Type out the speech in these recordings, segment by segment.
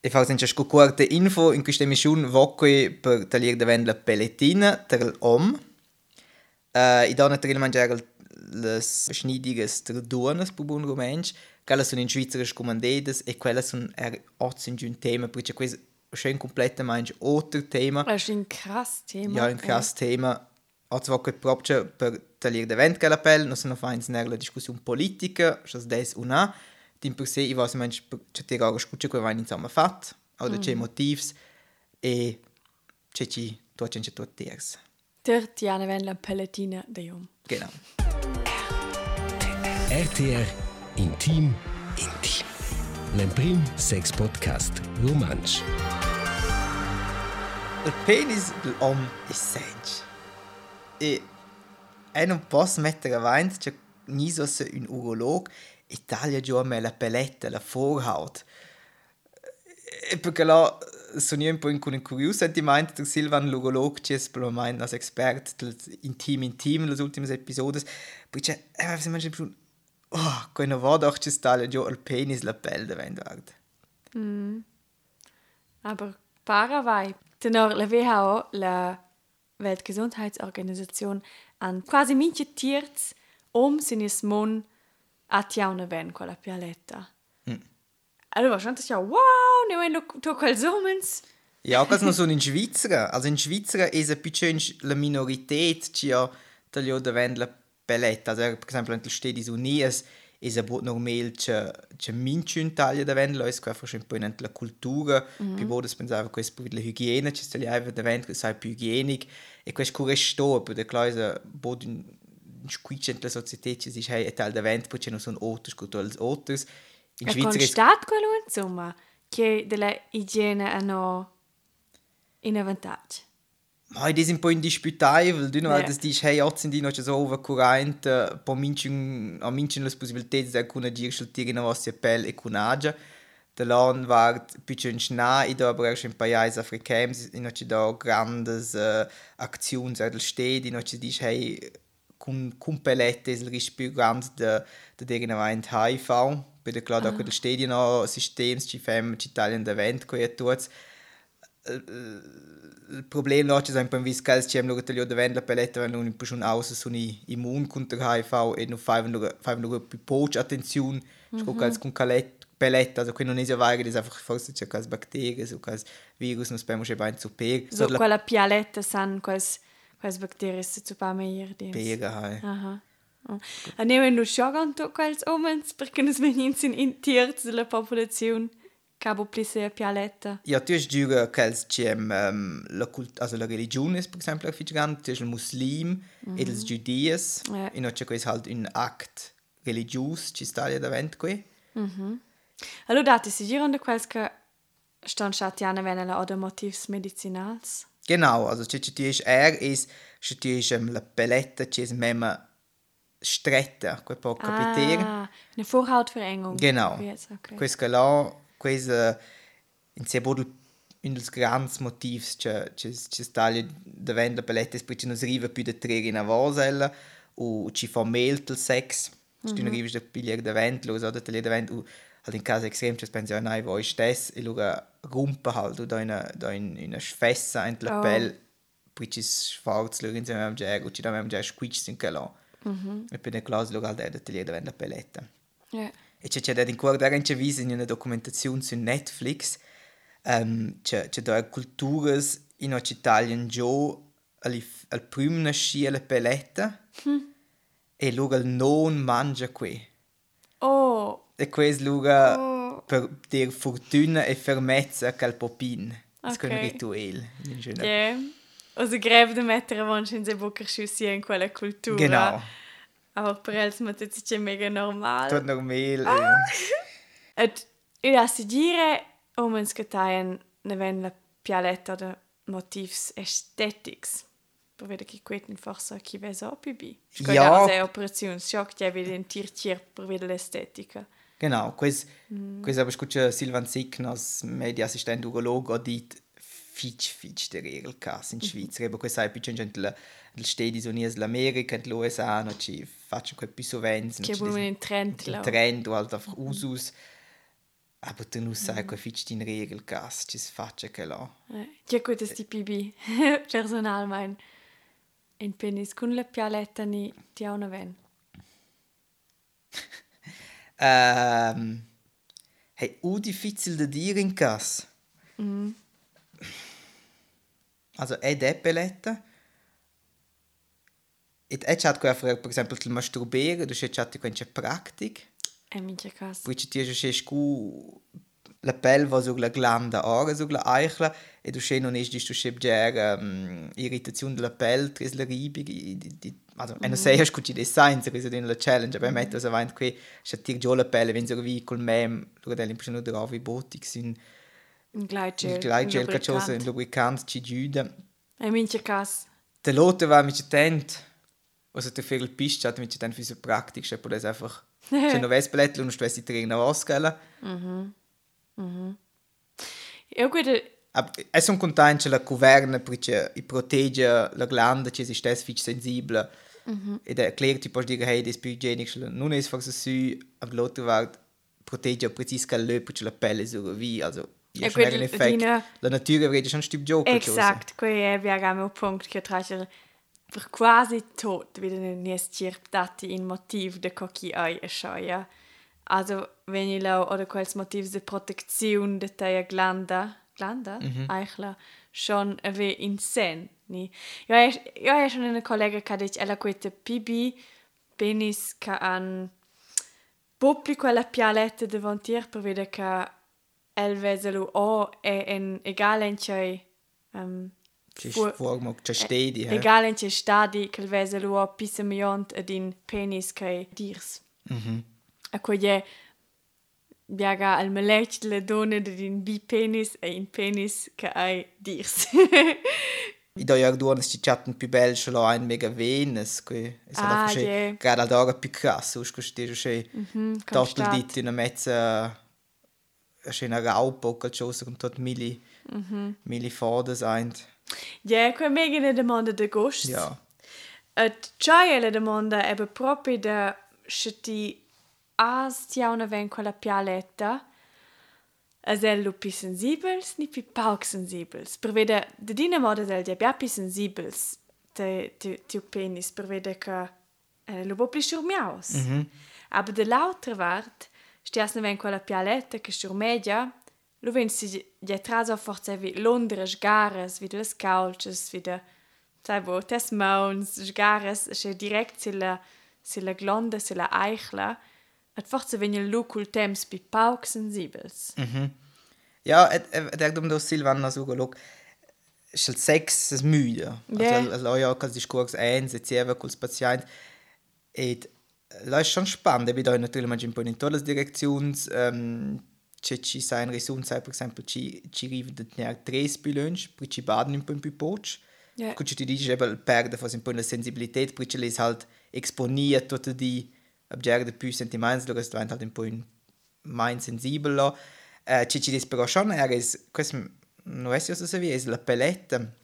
e fa senza scocorte info in questa emissione vocui per tagliare de la pelletina ter om. Uh, I dona ter il mangiare le schneidiges ter duonas per buon romensch. Quelle sono in Svizzera scomandedes e quelle sono in un tema perché questo è un completamente altro tema. Das ist ein krass Thema. Ja, un krass tema. Also vocui proprio per tagliare de vent che la pelle, non sono fa in la discussione politica, das des una. Din per se, i vas mensch, c'è te gara scuccia che vain insomma fat, oder mm. c'è motivs, e c'è ci, tu c'è c'è tu tiers. Der Tiane wenn la pelletina de jom. Genau. RTR Intim Intim. L'emprim sex podcast romansch. Il penis dell'om è sench. E è non posso mettere avanti, c'è niso se un urolog, Italia giù a me la pelletta, la Vorhaut. E perché là sono io un po' curioso sentimento del Silvan Lugolog, che è als Experte del Intim Intim, les ultimes episodes, perché eh, se manche più oh, quando vado auch ci sta giù al penis la pelle davent vard. Mm. Aber Paravai. Tenor la WHO, la Weltgesundheitsorganisation, an quasi minche Tierz um sinis mon attiauna ven quella pialetta. Mm. Allora, schon das ja, wow, ne wenn du to quel somens. Ja, das noch so in Schweizer. Also in Schweizer ist ein bisschen la Minorität, die ja taglio davent la pelletta. Also, per esempio, nel Stedi Unies ist es normal, che che minchun taglia davent lo es qua fa un po' in la cultura, mm -hmm. pi bodas pensava che per la igiene, ci sta live davent che sai più igienic e questo cure sto per de claise bod in la società ci si hey etal davent perché non sono autos con als autos. In Schweizer ist stat quello insomma che della igiene hanno in vantaggio. Ma è un po' indisputabile, du Ja. yeah. das dici, hey, oggi sind die noch so overcurrent, po minchen, a minchen le possibilità di kuna dir schultire na vostra pelle e kunaja. Der Land war bisschen schnell, ich da aber schon ein paar Jahre afrikans, in noch da grandes uh, Aktionen seit steht, in noch die hey kun kun pelette il risc più grande de de degna HIV, per klar da quel stadion no systems ci fem ci taglian de vent co e tuts. Il problem no ci sempre vis cals ci am lo taglio de vent la peletta wenn un schon aus so ni immun contra HIV e no faiven lo faiven lo più poch attenzione -hmm. cals con calet peletta also quello non è das einfach forse c'è bacterie so virus nos spemo che bain zu per So quella pialetta san quels quels bacterie se zu pa meir di. pega hai Aha. A ne wenn du schagan to quels omens perché nos venins in in tierz della popolazione cabo plisse pialetta. Ja, tu hast giura che c'è um, la, cult- also la religione, per esempio, è grande, tu hai il muslim mm -hmm. e il giudies, Ja. e non c'è questo halt un act religius, ci sta lì davanti qui. Allora dati si giran de quels che stan statiana venela oder motivs medicinals. Genau, also tschä tschä tschä er ist tschä tschä ähm, la Pelletta tschä ist memma stretta, quel po capitier. Ah, eine Vorhautverengung. Genau. Yes, okay. Questo là, questo in se bodel un dels grans motivs tschä tschä tschä staglia davent la Pelletta ist perché nos riva più da tre in avosella o ci fa melt il sex. Mm -hmm. Stün rivisch da piglier davent, lo so da tele davent o halt in caso extrem, nein, wo ist das? E luga rumpa halt, da in una, da in, in una sfessa in Oh. pelle, poi ci sforza, lo insieme a me, o ci da me, squicci in -hmm. E nel caso, lo halt, da lì davanti la peletta. Ja. E c'è da guardare anche visto in una documentazione su Netflix um, c'è c'è da culturas in Italien giù al primo nasce la peletta e luogo il non mangia qui e questo luogo Oh. per dir fortuna e fermezza che il popin das ist ein Okay. Ritual in schöner- ja. Also greve de mettere wunsch in se bucher schussi in quella cultura. genau Aber per els ma tut sich mega normal. tot normal Ah. Et io da si dire omens che taien ne ven la pialetta de motivs estetics. Per vedere che queten forse chi ves o pibi. Ja. Ja. Se operazioni schock ja wieder in tirtier per vedere l'estetica. Genau, quis, mm. quis aber scuccia Silvan Signas, mediassistent urologo, dit fitch fitch der Regel cas in Schweiz. Reba quis sai piccin gent la il stedi unies l'America e l'USA, no ci faccio quel più sovens, Che buon in trend la. trend o halt einfach usus. Aber tu non sai quei fitch din regel gas, ci faccia che. Eh, Ja gut, dass die Bibi personal mein in penis con la pialetta ni ti ha una ven. Ähm, hey, u difficil da dire in cas. Also, è depeletta. Et è chat qua per esempio il masturbere, du c'è chat quenche practic. E minchia cas. Poi ci tiene c'è scu la pelle va su la glanda ora su la eichla e du c'è non è di stu scheb ger um, irritazione della pelle, tris la ribi di di also mm. sei hast gut die design so in la challenge aber metto so avanti qui c'è tir giù la pelle wenn so wie col mem lo delle impressione da vi botic sin Un gleitgel. il gleitgel caccioso in lubricant ci giuda E minchia cas. der Lotte war mit tent also der viel pist hat mit den für so praktisch c'è poi einfach c'è no vespletto und stessi trin na vascala Eu guarda Aber è sono contento che la governa perché i protegge la glanda che si stessa fic sensibile ed è erklärt ti puoi dire hey das più igienico non è forse su aber l'altro va protegge precis che le perché la pelle so wie also E io quel in effect dina- la natura vede schon stück gioco Exakt, quei è via meu punct che tracer per quasi tot wieder ne nies cirptati in motiv de cochi ai e schoia. Also, wenn ich lau oder quels motiv de protektion de teia glanda, glanda, eichla, schon ave in sen, ni. Jo è schon eine collega che dice ella quete pibi penis ca an popli quella pialetta davantier per vedere che el veselu o è en egal en cei um, forma c'è stedi eh egal en cei stadi che il veselu o pisa miliont ad in penis che dirs. A quelle biaga al melech le donne de din bi penis e in penis che hai dirs. i do ja duonas ci chatten più bel l'ho ein mega venes que è Ah, yeah. gerade ad ora più crasso usco stero che total constat. dit in a mezza a schöner raupo qualcosa con tot mili mili fodes ein Ja, quei mega ne demanda de gust. ja Et c'è la domanda è proprio da se has ti una ven quella pialetta as el lu pi sensibels ni pi pauc sensibels per vede de dina moda del dia bia pi sensibels te te te penis per vede che eh, lu bo pli schurmiaus aber de l'altra vart stias ne ven quella pialetta che schurmedia lu ven si dietras auf forza vi londres gares wie les couches wie de sai bo tes mauns gares che direkt silla silla glonda silla eichla et forza vegna lu cul temps pi pauc sensibels. Ja et der dum do Silvana so look. Schel sex es müde Ja. also ja kann sich kurz ein se zieva col patient et la ist schon spannend wie da natürlich manchmal ein po in tolle Direktions ähm, c'è ci sai in risun sai per esempio ci ci rive de tenere tre spilunch per ci baden un po' in più poch Ja. Cucci ti dice eben perde fas un po' la sensibilität perché le halt exponiert tutte di abgerde più sentiments lo che halt un po' in mein sensibel lo eh, ci ci dis però schon er is questo non è so wie es la pelette.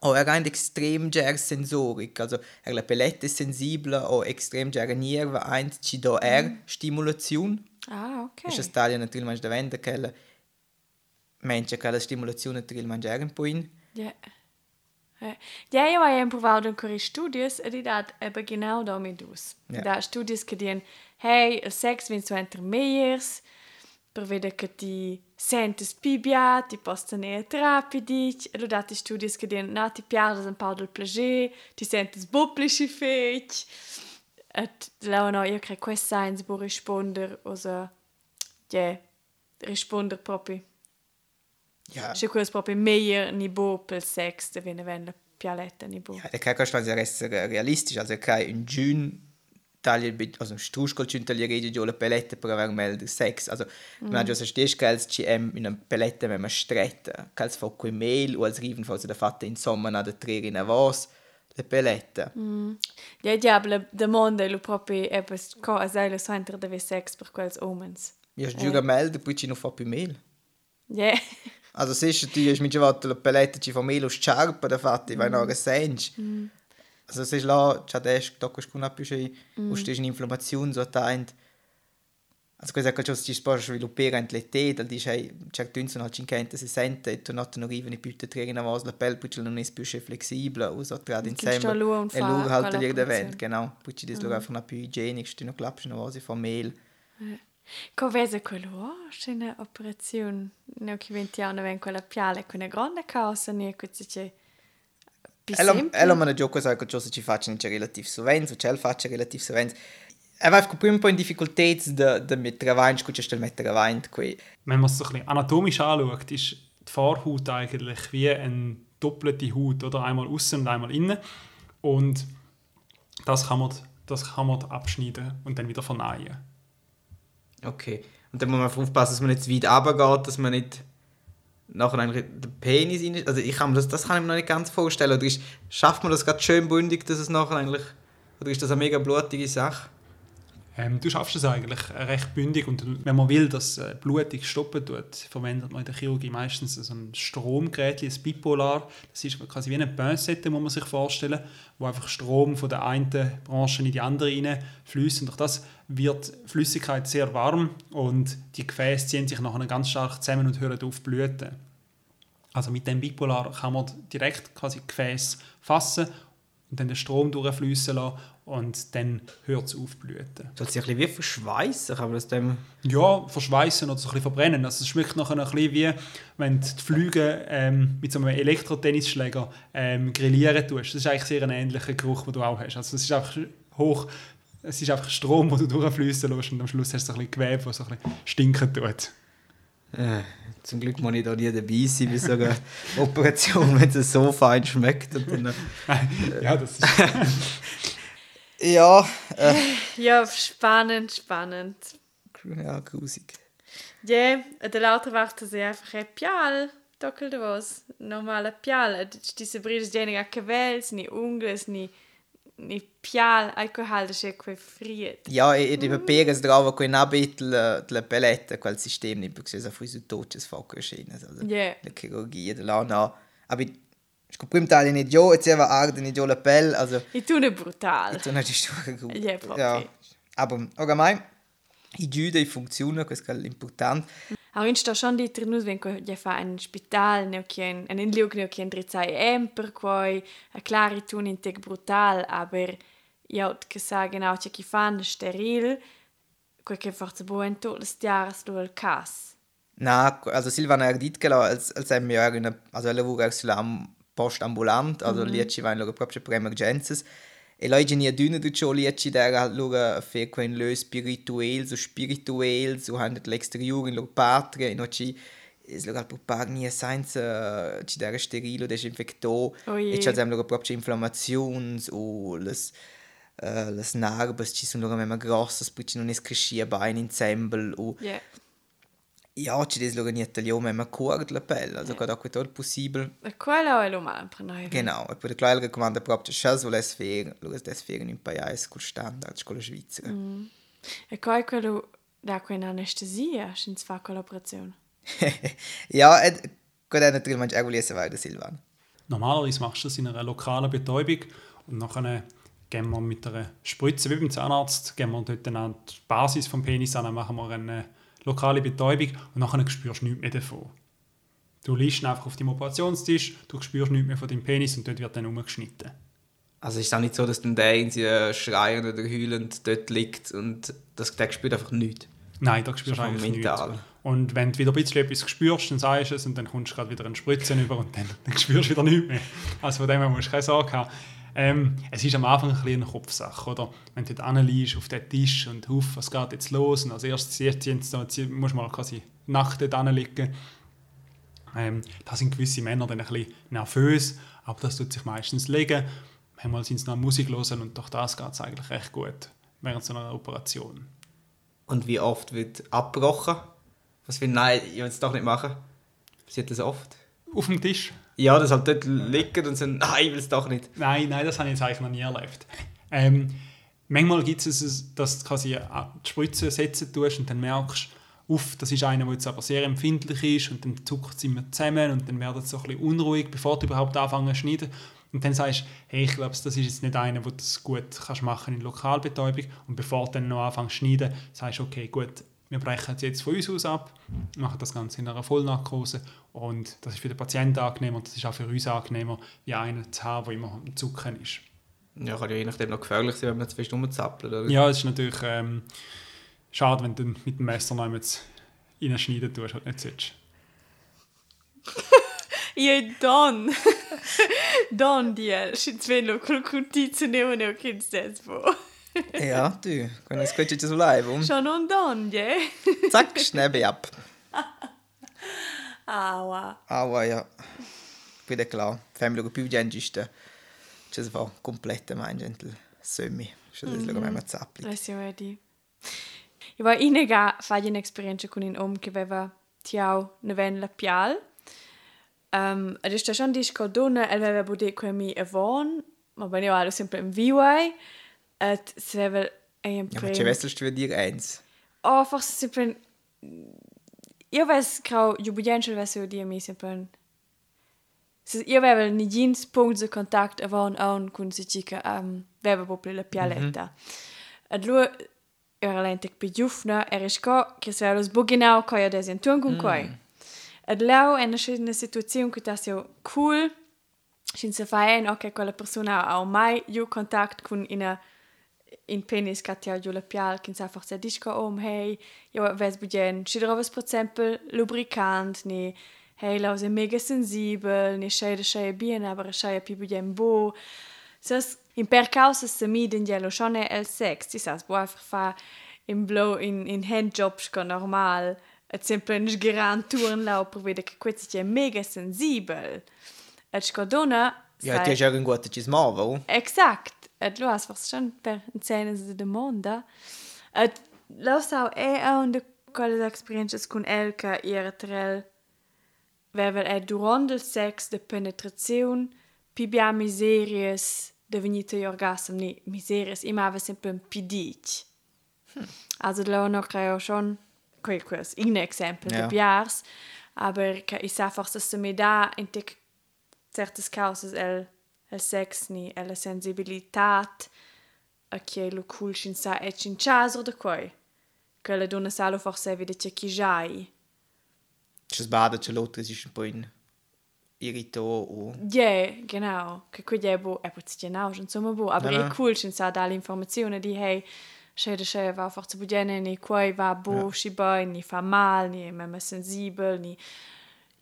O er ein extrem ger sensoric also er la pelette è sensibile o extrem ger nerva ein ci do er stimulation. Ah okay. Ist das Teil natürlich manchmal der Wende kelle. Menschen che la stimolazione il mangiare un po' in Ja. Ja, ja, io ho provato ancora i studios e di dat eben genau damit aus. Ja. Da studios che dicono, hey, il sex viene su entre meiers, per vedere che ti senti spibia, ti possono ne rapidi, e lo dati studios che dicono, no, ti piardes un po' del piacere, ti senti sbupplici fech, et la no, io credo che science può rispondere, also, ja, rispondere proprio. Ja ko je proprio meglio ni bo per sex, da viene venne pialetta ni bo. ja der kann schon sehr realistisch also kann in June tagli also struscol ci tagliare giù la pelette per aver mel del sex also mm. man se stehst che als CM in una pelette wenn man stretta che als fa quei mail o als riven fa da fatta insomma na da tre in avos le pelette mm. Ja, diablo, da mondo lo proprio è per cosa lo center deve sex per quels omens. io giuro mel poi ci non fa più mail Ja. Also sicher, du hast mit der Palette ci fa melo sciarpa da fatti, vai no sens. Also es ist c'ha des, da kannst du più sei, mm. usted un'inflammazione so taint. Also questa cosa si può sviluppare anche le te, dal dice hey, certo non ha 50 60 e tu non arrivi più te tre in avos la pelle perché non è più flessibile so tra insieme e loro halt gli event genau. Perché dis loro einfach più igienico sti no claps no vasi fa mail Covese quello c'è una operazione ne che venti anni ven quella piale con una grande causa ne che c'è Ella, ella me ne gioco sai cosa ci faccio in relativ sovente, c'è il faccio relativ sovente Er war prima ein po' in de mit der Wein, gut, ist mit der Wein. Wenn man es so ein bisschen anatomisch anschaut, ist die Vorhaut eigentlich wie eine doppelte Haut, oder? Einmal außen und einmal innen. Und das kann man, das kann man abschneiden und dann wieder vernähen. Okay. Und dann muss man aufpassen, dass man nicht zu weit runtergeht, dass man nicht nachher eigentlich den Penis rein... Also ich kann das, das kann ich mir noch nicht ganz vorstellen. Oder ist, schafft man das gerade schön bündig, dass es nachher eigentlich... Oder ist das eine mega blutige Sache? Ähm, du schaffst es eigentlich recht bündig und wenn man will, dass äh, Blutung stoppen tut, verwendet man in der Chirurgie meistens so ein Stromgerät, ein Bipolar. Das ist quasi wie eine Pincette, muss man sich vorstellen, wo einfach Strom von der einen Branche in die andere fließt. Und durch das wird Flüssigkeit sehr warm und die Gefäße ziehen sich nachher ganz stark zusammen und hören auf blüten. Also mit dem Bipolar kann man direkt quasi Gefäß fassen und dann den Strom durchfließen lassen und dann hört es auf blüten. Soll sich ein bisschen wie verschweißen, kann man das dem... Ja, verschweißen oder so ein bisschen verbrennen. Also es schmeckt nachher ein bisschen wie, wenn du die Flüge ähm, mit so einem Elektrotennisschläger ähm, grillieren tust. Das ist eigentlich sehr ein ähnlicher Geruch, den du auch hast. Also es ist einfach hoch... Es ist einfach Strom, den du durchfließen lässt und am Schluss hast du ein bisschen Gewebe, das so ein bisschen stinken tut. Äh, zum Glück muss ich da nie dabei sein bei so einer Operation, wenn es so fein schmeckt. Und dann, äh, ja, das ist... Ja. Äh. Ja, spannend, spannend. Ja, grusig. Ja, yeah, der Lauter wacht sich einfach ein Pial. Dockel de was. Normale Pial. Diese Brüder sind ja keine Wels, ni Ungles, ni ni pial, ecco halde c'è quel friet. Ja, e, e di pega si trova quei nabit la, la peletta, quel sistema, perché si fa su toches fa così, also, yeah. la chirurgia, la no. Aber Sko prim tali ni jo, et seva arde ni jo la pel, also... I tu ne brutal. I tu ne stura gut. Ja, proprio. Ja. Aber, ogamai, i giude i funziona, questo è l'importante. Auch in sta schon di trinus ko je fa ein spital ne kien en in liug ne kien drizai em per quoi a clari tun in brutal aber ja che sa genau che chi fan steril quel che forza buen to les tiaras do el cas. Na, also Silvana che als als em ja also la vuga sulam postambulant, also mm -hmm. lieci vain logo proprio per emergences. E lei genia dünne du ciò lieci der halt logo fe quen lö spirituel, so spirituel, so handet l'exterior in logo patria, in oci es logo per pag nie uh, ci der sterilo desinfecto, oh e ci logo proprio inflammazions o les uh, les narbes ci sono logo mema grosses, perché non es crescia bein ensemble o Yeah. Ja, ci des logo niente lio mema cuort la pelle, also cada quei tot possibel. E quello è lo mal per noi. Genau, e per quella recomanda proprio schas voles fer, lo des fer in pais col standard con la Svizzera. Mm. E poi quello da quella anestesia, senza fare collaborazione. ja, et è natürlich auch lesen weiter Silvan. Normalerweise machst du das in einer lokalen Betäubung und nachher gehen wir mit einer Spritze, wie beim Zahnarzt, gehen wir dort an die Basis vom Penis an, machen wir eine lokale Betäubung und nachher spürst du nichts mehr davon. Du liegst einfach auf dem Operationstisch, du spürst nichts mehr von deinem Penis und dort wird dann umgeschnitten. Also ist es auch nicht so, dass dann der irgendwie schreiend oder heulend dort liegt und das, der spürt einfach nichts? Nein, da spürst du eigentlich mental. nichts. Und wenn du wieder ein bisschen etwas spürst, dann sagst du es und dann kommst du gerade wieder eine Spritze über und dann, dann spürst du wieder nichts mehr. Also von dem her musst du keine Sorge haben. Ähm, es ist am Anfang ein bisschen eine Kopfsache, oder? Wenn du dort anliegst auf den Tisch und huf, was geht jetzt los? Und als erstes jetzt, jetzt, jetzt musst du mal quasi Nacht dort anliegen. Ähm, da sind gewisse Männer dann ein bisschen nervös, aber das tut sich meistens legen. Manchmal sind sie noch Musik hören und durch das geht es eigentlich recht gut während so einer Operation. Und wie oft wird abgebrochen? Was für nein, ich will es doch nicht machen. Passiert das oft? Auf dem Tisch? Ja, das halt dort liegen und sagen, nein, ich will es doch nicht. Nein, nein, das habe ich jetzt eigentlich noch nie erlebt. Ähm, manchmal gibt es, dass du quasi die Spritze setzen tust und dann merkst, uff, das ist einer, der jetzt aber sehr empfindlich ist und dann zuckt es immer zusammen und dann wird es so ein bisschen unruhig, bevor du überhaupt anfangen zu schneiden. Und dann sagst du, hey, ich glaube, das ist jetzt nicht einer, der das gut kannst machen in Lokalbetäubung. Und bevor du dann noch anfängst zu schneiden, sagst du, okay, gut, wir brechen es jetzt von uns aus ab, machen das Ganze in einer Vollnarkose und das ist für den Patienten angenehmer und das ist auch für uns angenehmer, wie einen zu haben, der immer am Zucken ist. Ja, kann ja je nachdem noch gefährlich sein, wenn man zu fest rumzappelt. Oder? Ja, es ist natürlich ähm, schade, wenn du mit dem Messer noch einmal reinschneiden tust und nicht solltest. Ja, Don. Don, die wenn du Krokodil nehmen und kennst das wo. ja, du, können es könnte so bleiben. Schon un Don, ja. Zack, Schnäbe ab. Aua. Aua, ja. Wieder klar. Family più gente sta. Ci si fa completa mangiare sömmi. Ci si fa come. Das ist ja ready. Ich war inega fare un'esperienza con un uomo che aveva tiau ne ven la pial. Um, ed è schon dis che donna el aveva bude con mi avon, ma ben io ero sempre in viwai. Et se aveva ein Ja, aber du dir eins. Oh, forse sempre... Io ves crau jubilentsel ves io di mi sempre... Se io avevo ni jeans punti di contatto avon on con si chica um, aveva proprio la pialetta. Ed lui era lente più giufna, era sco che se lo sbuginau coi ad esempio con coi. Ed leu è una situazione che tas io cool, sin se fa en ok quella persona ha mai io contatto con una in penis kat ja jo la pial kin sa forse disco om hey jo ves budgen schidrovas per exempel lubrikant ni hey la se mega sensibel ni scheide schei bien aber schei pi budgen bo sas in per causa se mi den gelo schon el sex ti sas bo einfach fa in blow in in handjobs ko normal et sempre nicht geran touren lauper wieder che quetzi mega sensibel et scodona Ja, ti è già un guato ci smuovo. Exakt. Et lo has fast schon per cena de demanda. Et lo sau e un de quelle experiences con Elka ihre trel vevel e durant il sex de penetrazione pibia miseries de venite orgasm ni miseries ima ave sempre un pidic. Also lo noch creo schon quel quels in exempel Ja. de biars aber che i sa forse se mi da in tic certas causas el el sex ni el sensibilitat a che lo cool shin sa e chin chaso de quei che la donna sa lo forse vede che chi jai. Ci sbada, c'è l'altro, si un po' in irrito o... ja genau. Che qui è bo è puzzi genau insomma bo aber Ja, è ja. cool shin sa da l'informazione di hey Schede schede war forse budene ni quei va bo shi bei ni fa mal ni memme sensibel ni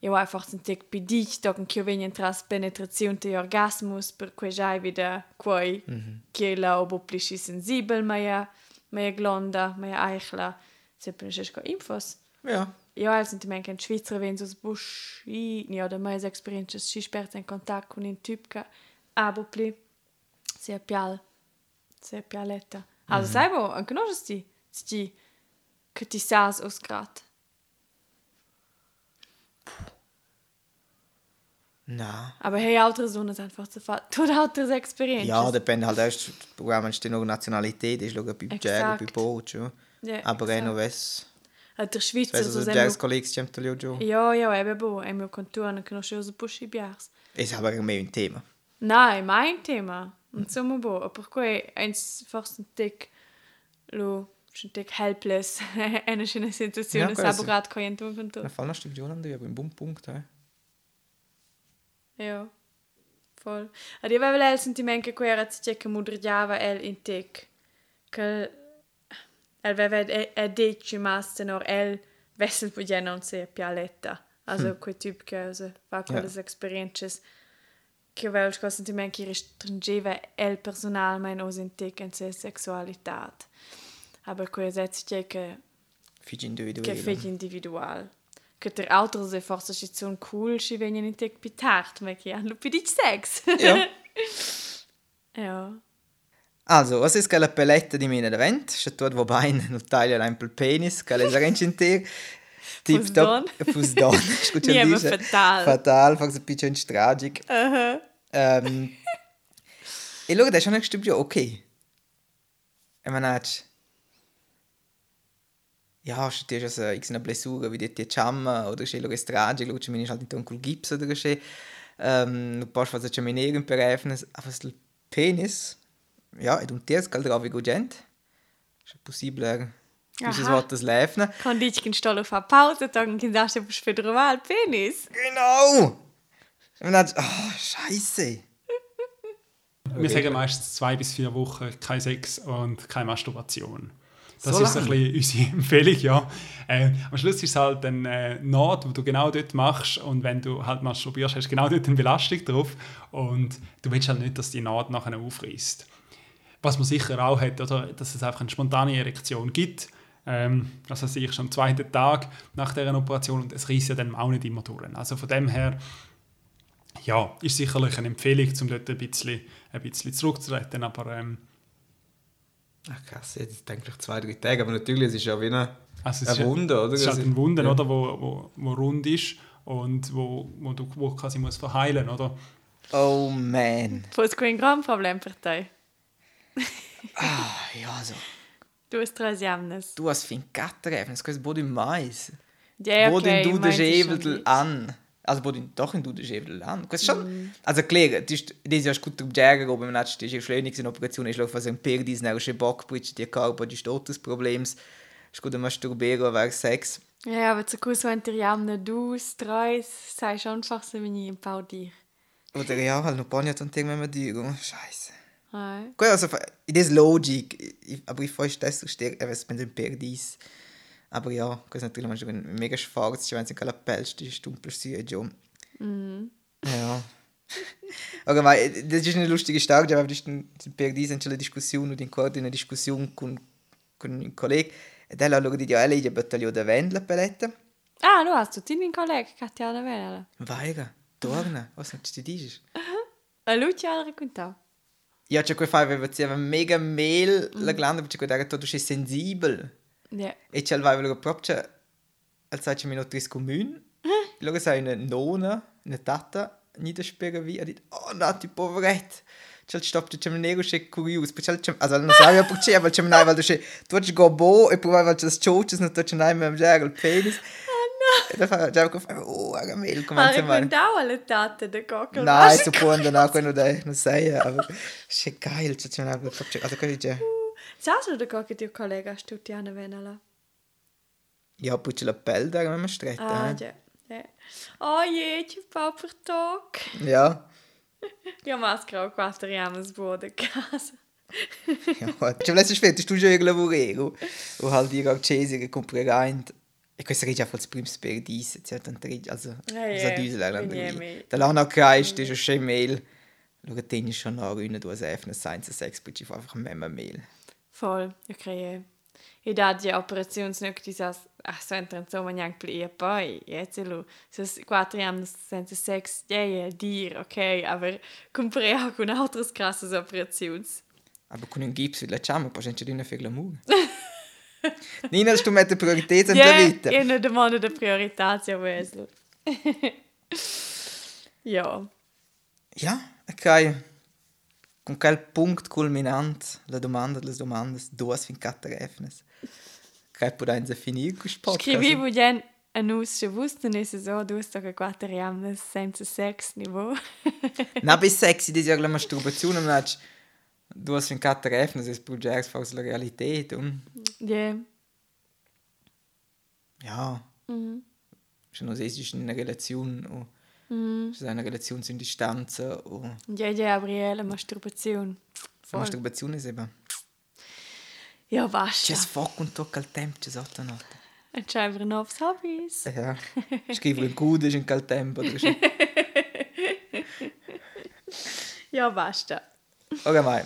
Io einfach ein Tick bei dich, da kan ich wenig tras penetrazione di orgasmus, per cui già wieder quei che la obo plisci sensibel, ma ja glonda, ma ja eichla, sempre ko infos. Ja. Io al sentimento che in Svizzera wenn so busch, i, ni ho da mai esperienze, si sperta in contatto con un typ che abo pli, si è pial, si è pialetta. Also sai bo, anche non sti, sti, che ti sas os grat. Na. Aber altre Sonne ist einfach zu fahren. Tut altres Experiences. Ja, dipende halt erst, programma steht noch Nationalität, ist schauen bei Jazz, bei. Boot, schon. Ja, Aber eh noch was. Der Schweizer so du, sem Jazz-Kollegen, die haben da schon. Ja, ja, eben bo, mio contorno che non c'è uso pusci biars. Ist aber mehr ein Thema. Nein, mein Thema. Insomma bo, a per cui eins forse un tic lo un tic helpless. È una situazione Ja, ja, questo. saborat con tu con tu. Na, fall noch Studio an, aber im Bumm-Punkt, hä? Ja. Voll. Ad io avevo il sentimento che quella razza che mudriava el in tic. Che el aveva e dici maste nor el vessel podia non se pialetta. Also hm. quel typ che also, fa quelle Ja. experiences che aveva il sentimento che restringeva el personal mein os in tic in se sexualität. Aber quella razza che Fiji individuell. che fai individual. Che der Autor se forse ci sono cool, ci vengono in te pitart, ma che hanno più di sex. Ja. ja. Also, was ist quella peletta di mine event? C'è tu wo bein non taglia un pel penis, che le zarenci in te. Fus don. Fus don. Scusa, Niema dice. fatal. Fatal, fa un bisschen tragic. Uh-huh. Um, e loro adesso hanno stupido, ok. E manach. Ja, se ti so x una blessura, vedi ti chamma, oder se loro tragic, loro ci mini halt in col gips oder. Um, nu posso fare ciò in per efnes, aber il penis, ja, ed un ties cal dravi gugent. Se possibile Ist das Aha. Wort das Läfnen? Kan dici când stau la Pause, dann când daști pe federal penis. Genau! Und dann, oh, Scheiße! Wir sagen meistens zwei bis vier Wochen kein Sex und keine Masturbation. Das So ist so ein bisschen unsere Empfehlung, ja. Äh, am Schluss ist es halt eine äh, Naht, die du genau dort machst und wenn du halt masturbierst, hast du genau dort eine Belastung drauf und du willst halt nicht, dass die Naht nachher aufreißt. Was man sicher auch hat, oder, dass es einfach eine spontane Erektion gibt. Ähm, das heißt, ich schon am zweiten Tag nach dieser Operation und es reißt ja dann auch nicht immer durch. Also von dem her, ja, ist sicherlich eine Empfehlung, um dort ein bisschen, ein bisschen zurückzutreten, aber ähm, Ach krass, jetzt denke ich zwei, drei Tage, aber natürlich, es ist ja wie eine, also es eine ist, Wunde, oder? Es ist halt Also, ein Wunden, ja. oder, wo, wo, wo rund ist und wo, wo du wo quasi muss verheilen, oder? Oh man. Poți cu un gran problem per te. Ah, ja, so. Du hast drei Jamnes. Du hast fin Gatteräfen, das kannst du mais. Ja, Wo den du ist schon Schäbel an. Also, wo den doch in du den Schäbel an. Das ist Mm. schon. Also, klar, das ist, das ist gut um Jäger, aber man hat die Schleunigste in Operation, ich laufe also ein Per, die sind Bockbridge, die Körper, die Statusproblems. ist gut Masturbieren, wäre Sex. Ja, aber zu kurz wenn der Jamne du, drei, sagst einfach so wie ein paar dir. Oder ja, halt noch Bonnet und irgendwann oh, Scheiße. Ja. Gut, also, das ist Logik, ich- aber ich weiß, das so stark, wenn es mit dem dies. Aber ja, das ist natürlich manchmal ein mega schwarz, wenn es in Kalapelst ist, dumpel sieht, ja. Ja. Okay, ma, das ist eine lustige Start, aber das ist per dies eine Diskussion und in eine Diskussion con, con un collega. E da allora di alle di battaglio da vendla peletta. Ah, du hast du deinen Kollegen, Katjana Vela. Vaiga, torna, was non ci dici? A Lucia ha raccontato. Ja, c'è quel fai aveva mega mail la glanda perché quella che tu sei sensibile. Ja. E c'è il vai volevo proprio als sai ci minuto tris comune. Loro sai una nonna, una tata, niederspiega via, dit oh nati poveret. C'è il stop c'è un nego c'è curious, perché c'è also non sai perché, aber c'è un vai c'è tu c'è go bo e poi vai c'è choches non c'è nai mit dem penis. E da fa già che fa oh, aga mail come se mai. raccontato alle tate da cocco. Nein, so quando na quando dai, non sai, aber c'è geil, c'è un proprio also che dice Du da collega hast du Tiana Vela? Ja, poi c'è la pelle da wenn man stretta. Ah, eh. ja. Ja. Oh je, je Papa Tag. Ja. Ja, maschera quattro Jammes Boden casa. Ja, ci volessi aspetta, tu già lavorare. O halt die accesi che comprare E questo è già il primo per dis, c'è tanto also, Ja, so ja, diese la bin landa. ja mit. Da lana kreist, ist schon mail. Lo tenni schon nach una due sefne science sex, poi ci fa einfach mehr mail. Voll, ok. E da di operationsnöck di sas, ach so entran so man jank pli e poi, jetzt lu, sas quattro Jammes senza sex, ja, ja, dir, ok, aber compare con altres krasses operations. Aber con un gips la chama, poi c'è una per l'amour. Nina, der Priorität in Ja, der Vita. e una domanda de priorità, Wesel. ja. Ja, ok. Con quel punto culminant, la domanda delle domande, due fin quattro efnes. Che potremmo finire questo podcast. Scrivivo gen a nus se wussten es so, du hast doch quattro Jammes senza sex niveau. Na, bis sexy, das ist ja la masturbazione, ma hast du hast fin quattro efnes, es progex faus la Realität und ja. ja. Mhm. Schon als es ist eine Relation, und Mhm. es ist eine Relation in Distanz und Ja, ja, Gabriele, Masturbation. Voll. Masturbation ist eben. Ja, basta. C'è fuoco un tocca al tempo, c'è sotto notte. Und schreibe novs Hobbys. Ja. Scrivo in cude, in quel tempo. Ja, basta. Okay, mai.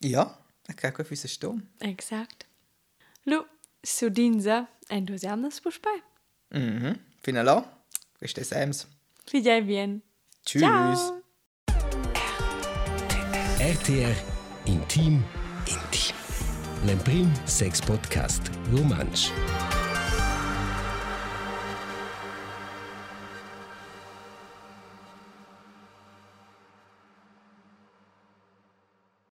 Ja, ok, qua fusse sto. Exakt. Lu, su dinza, entusiasmus puspai. Mhm. Fino là. È Sams. Fidei bien. Tschüss. Ciao. RTR Intim Intim. L'Emprim Sex Podcast Romansch.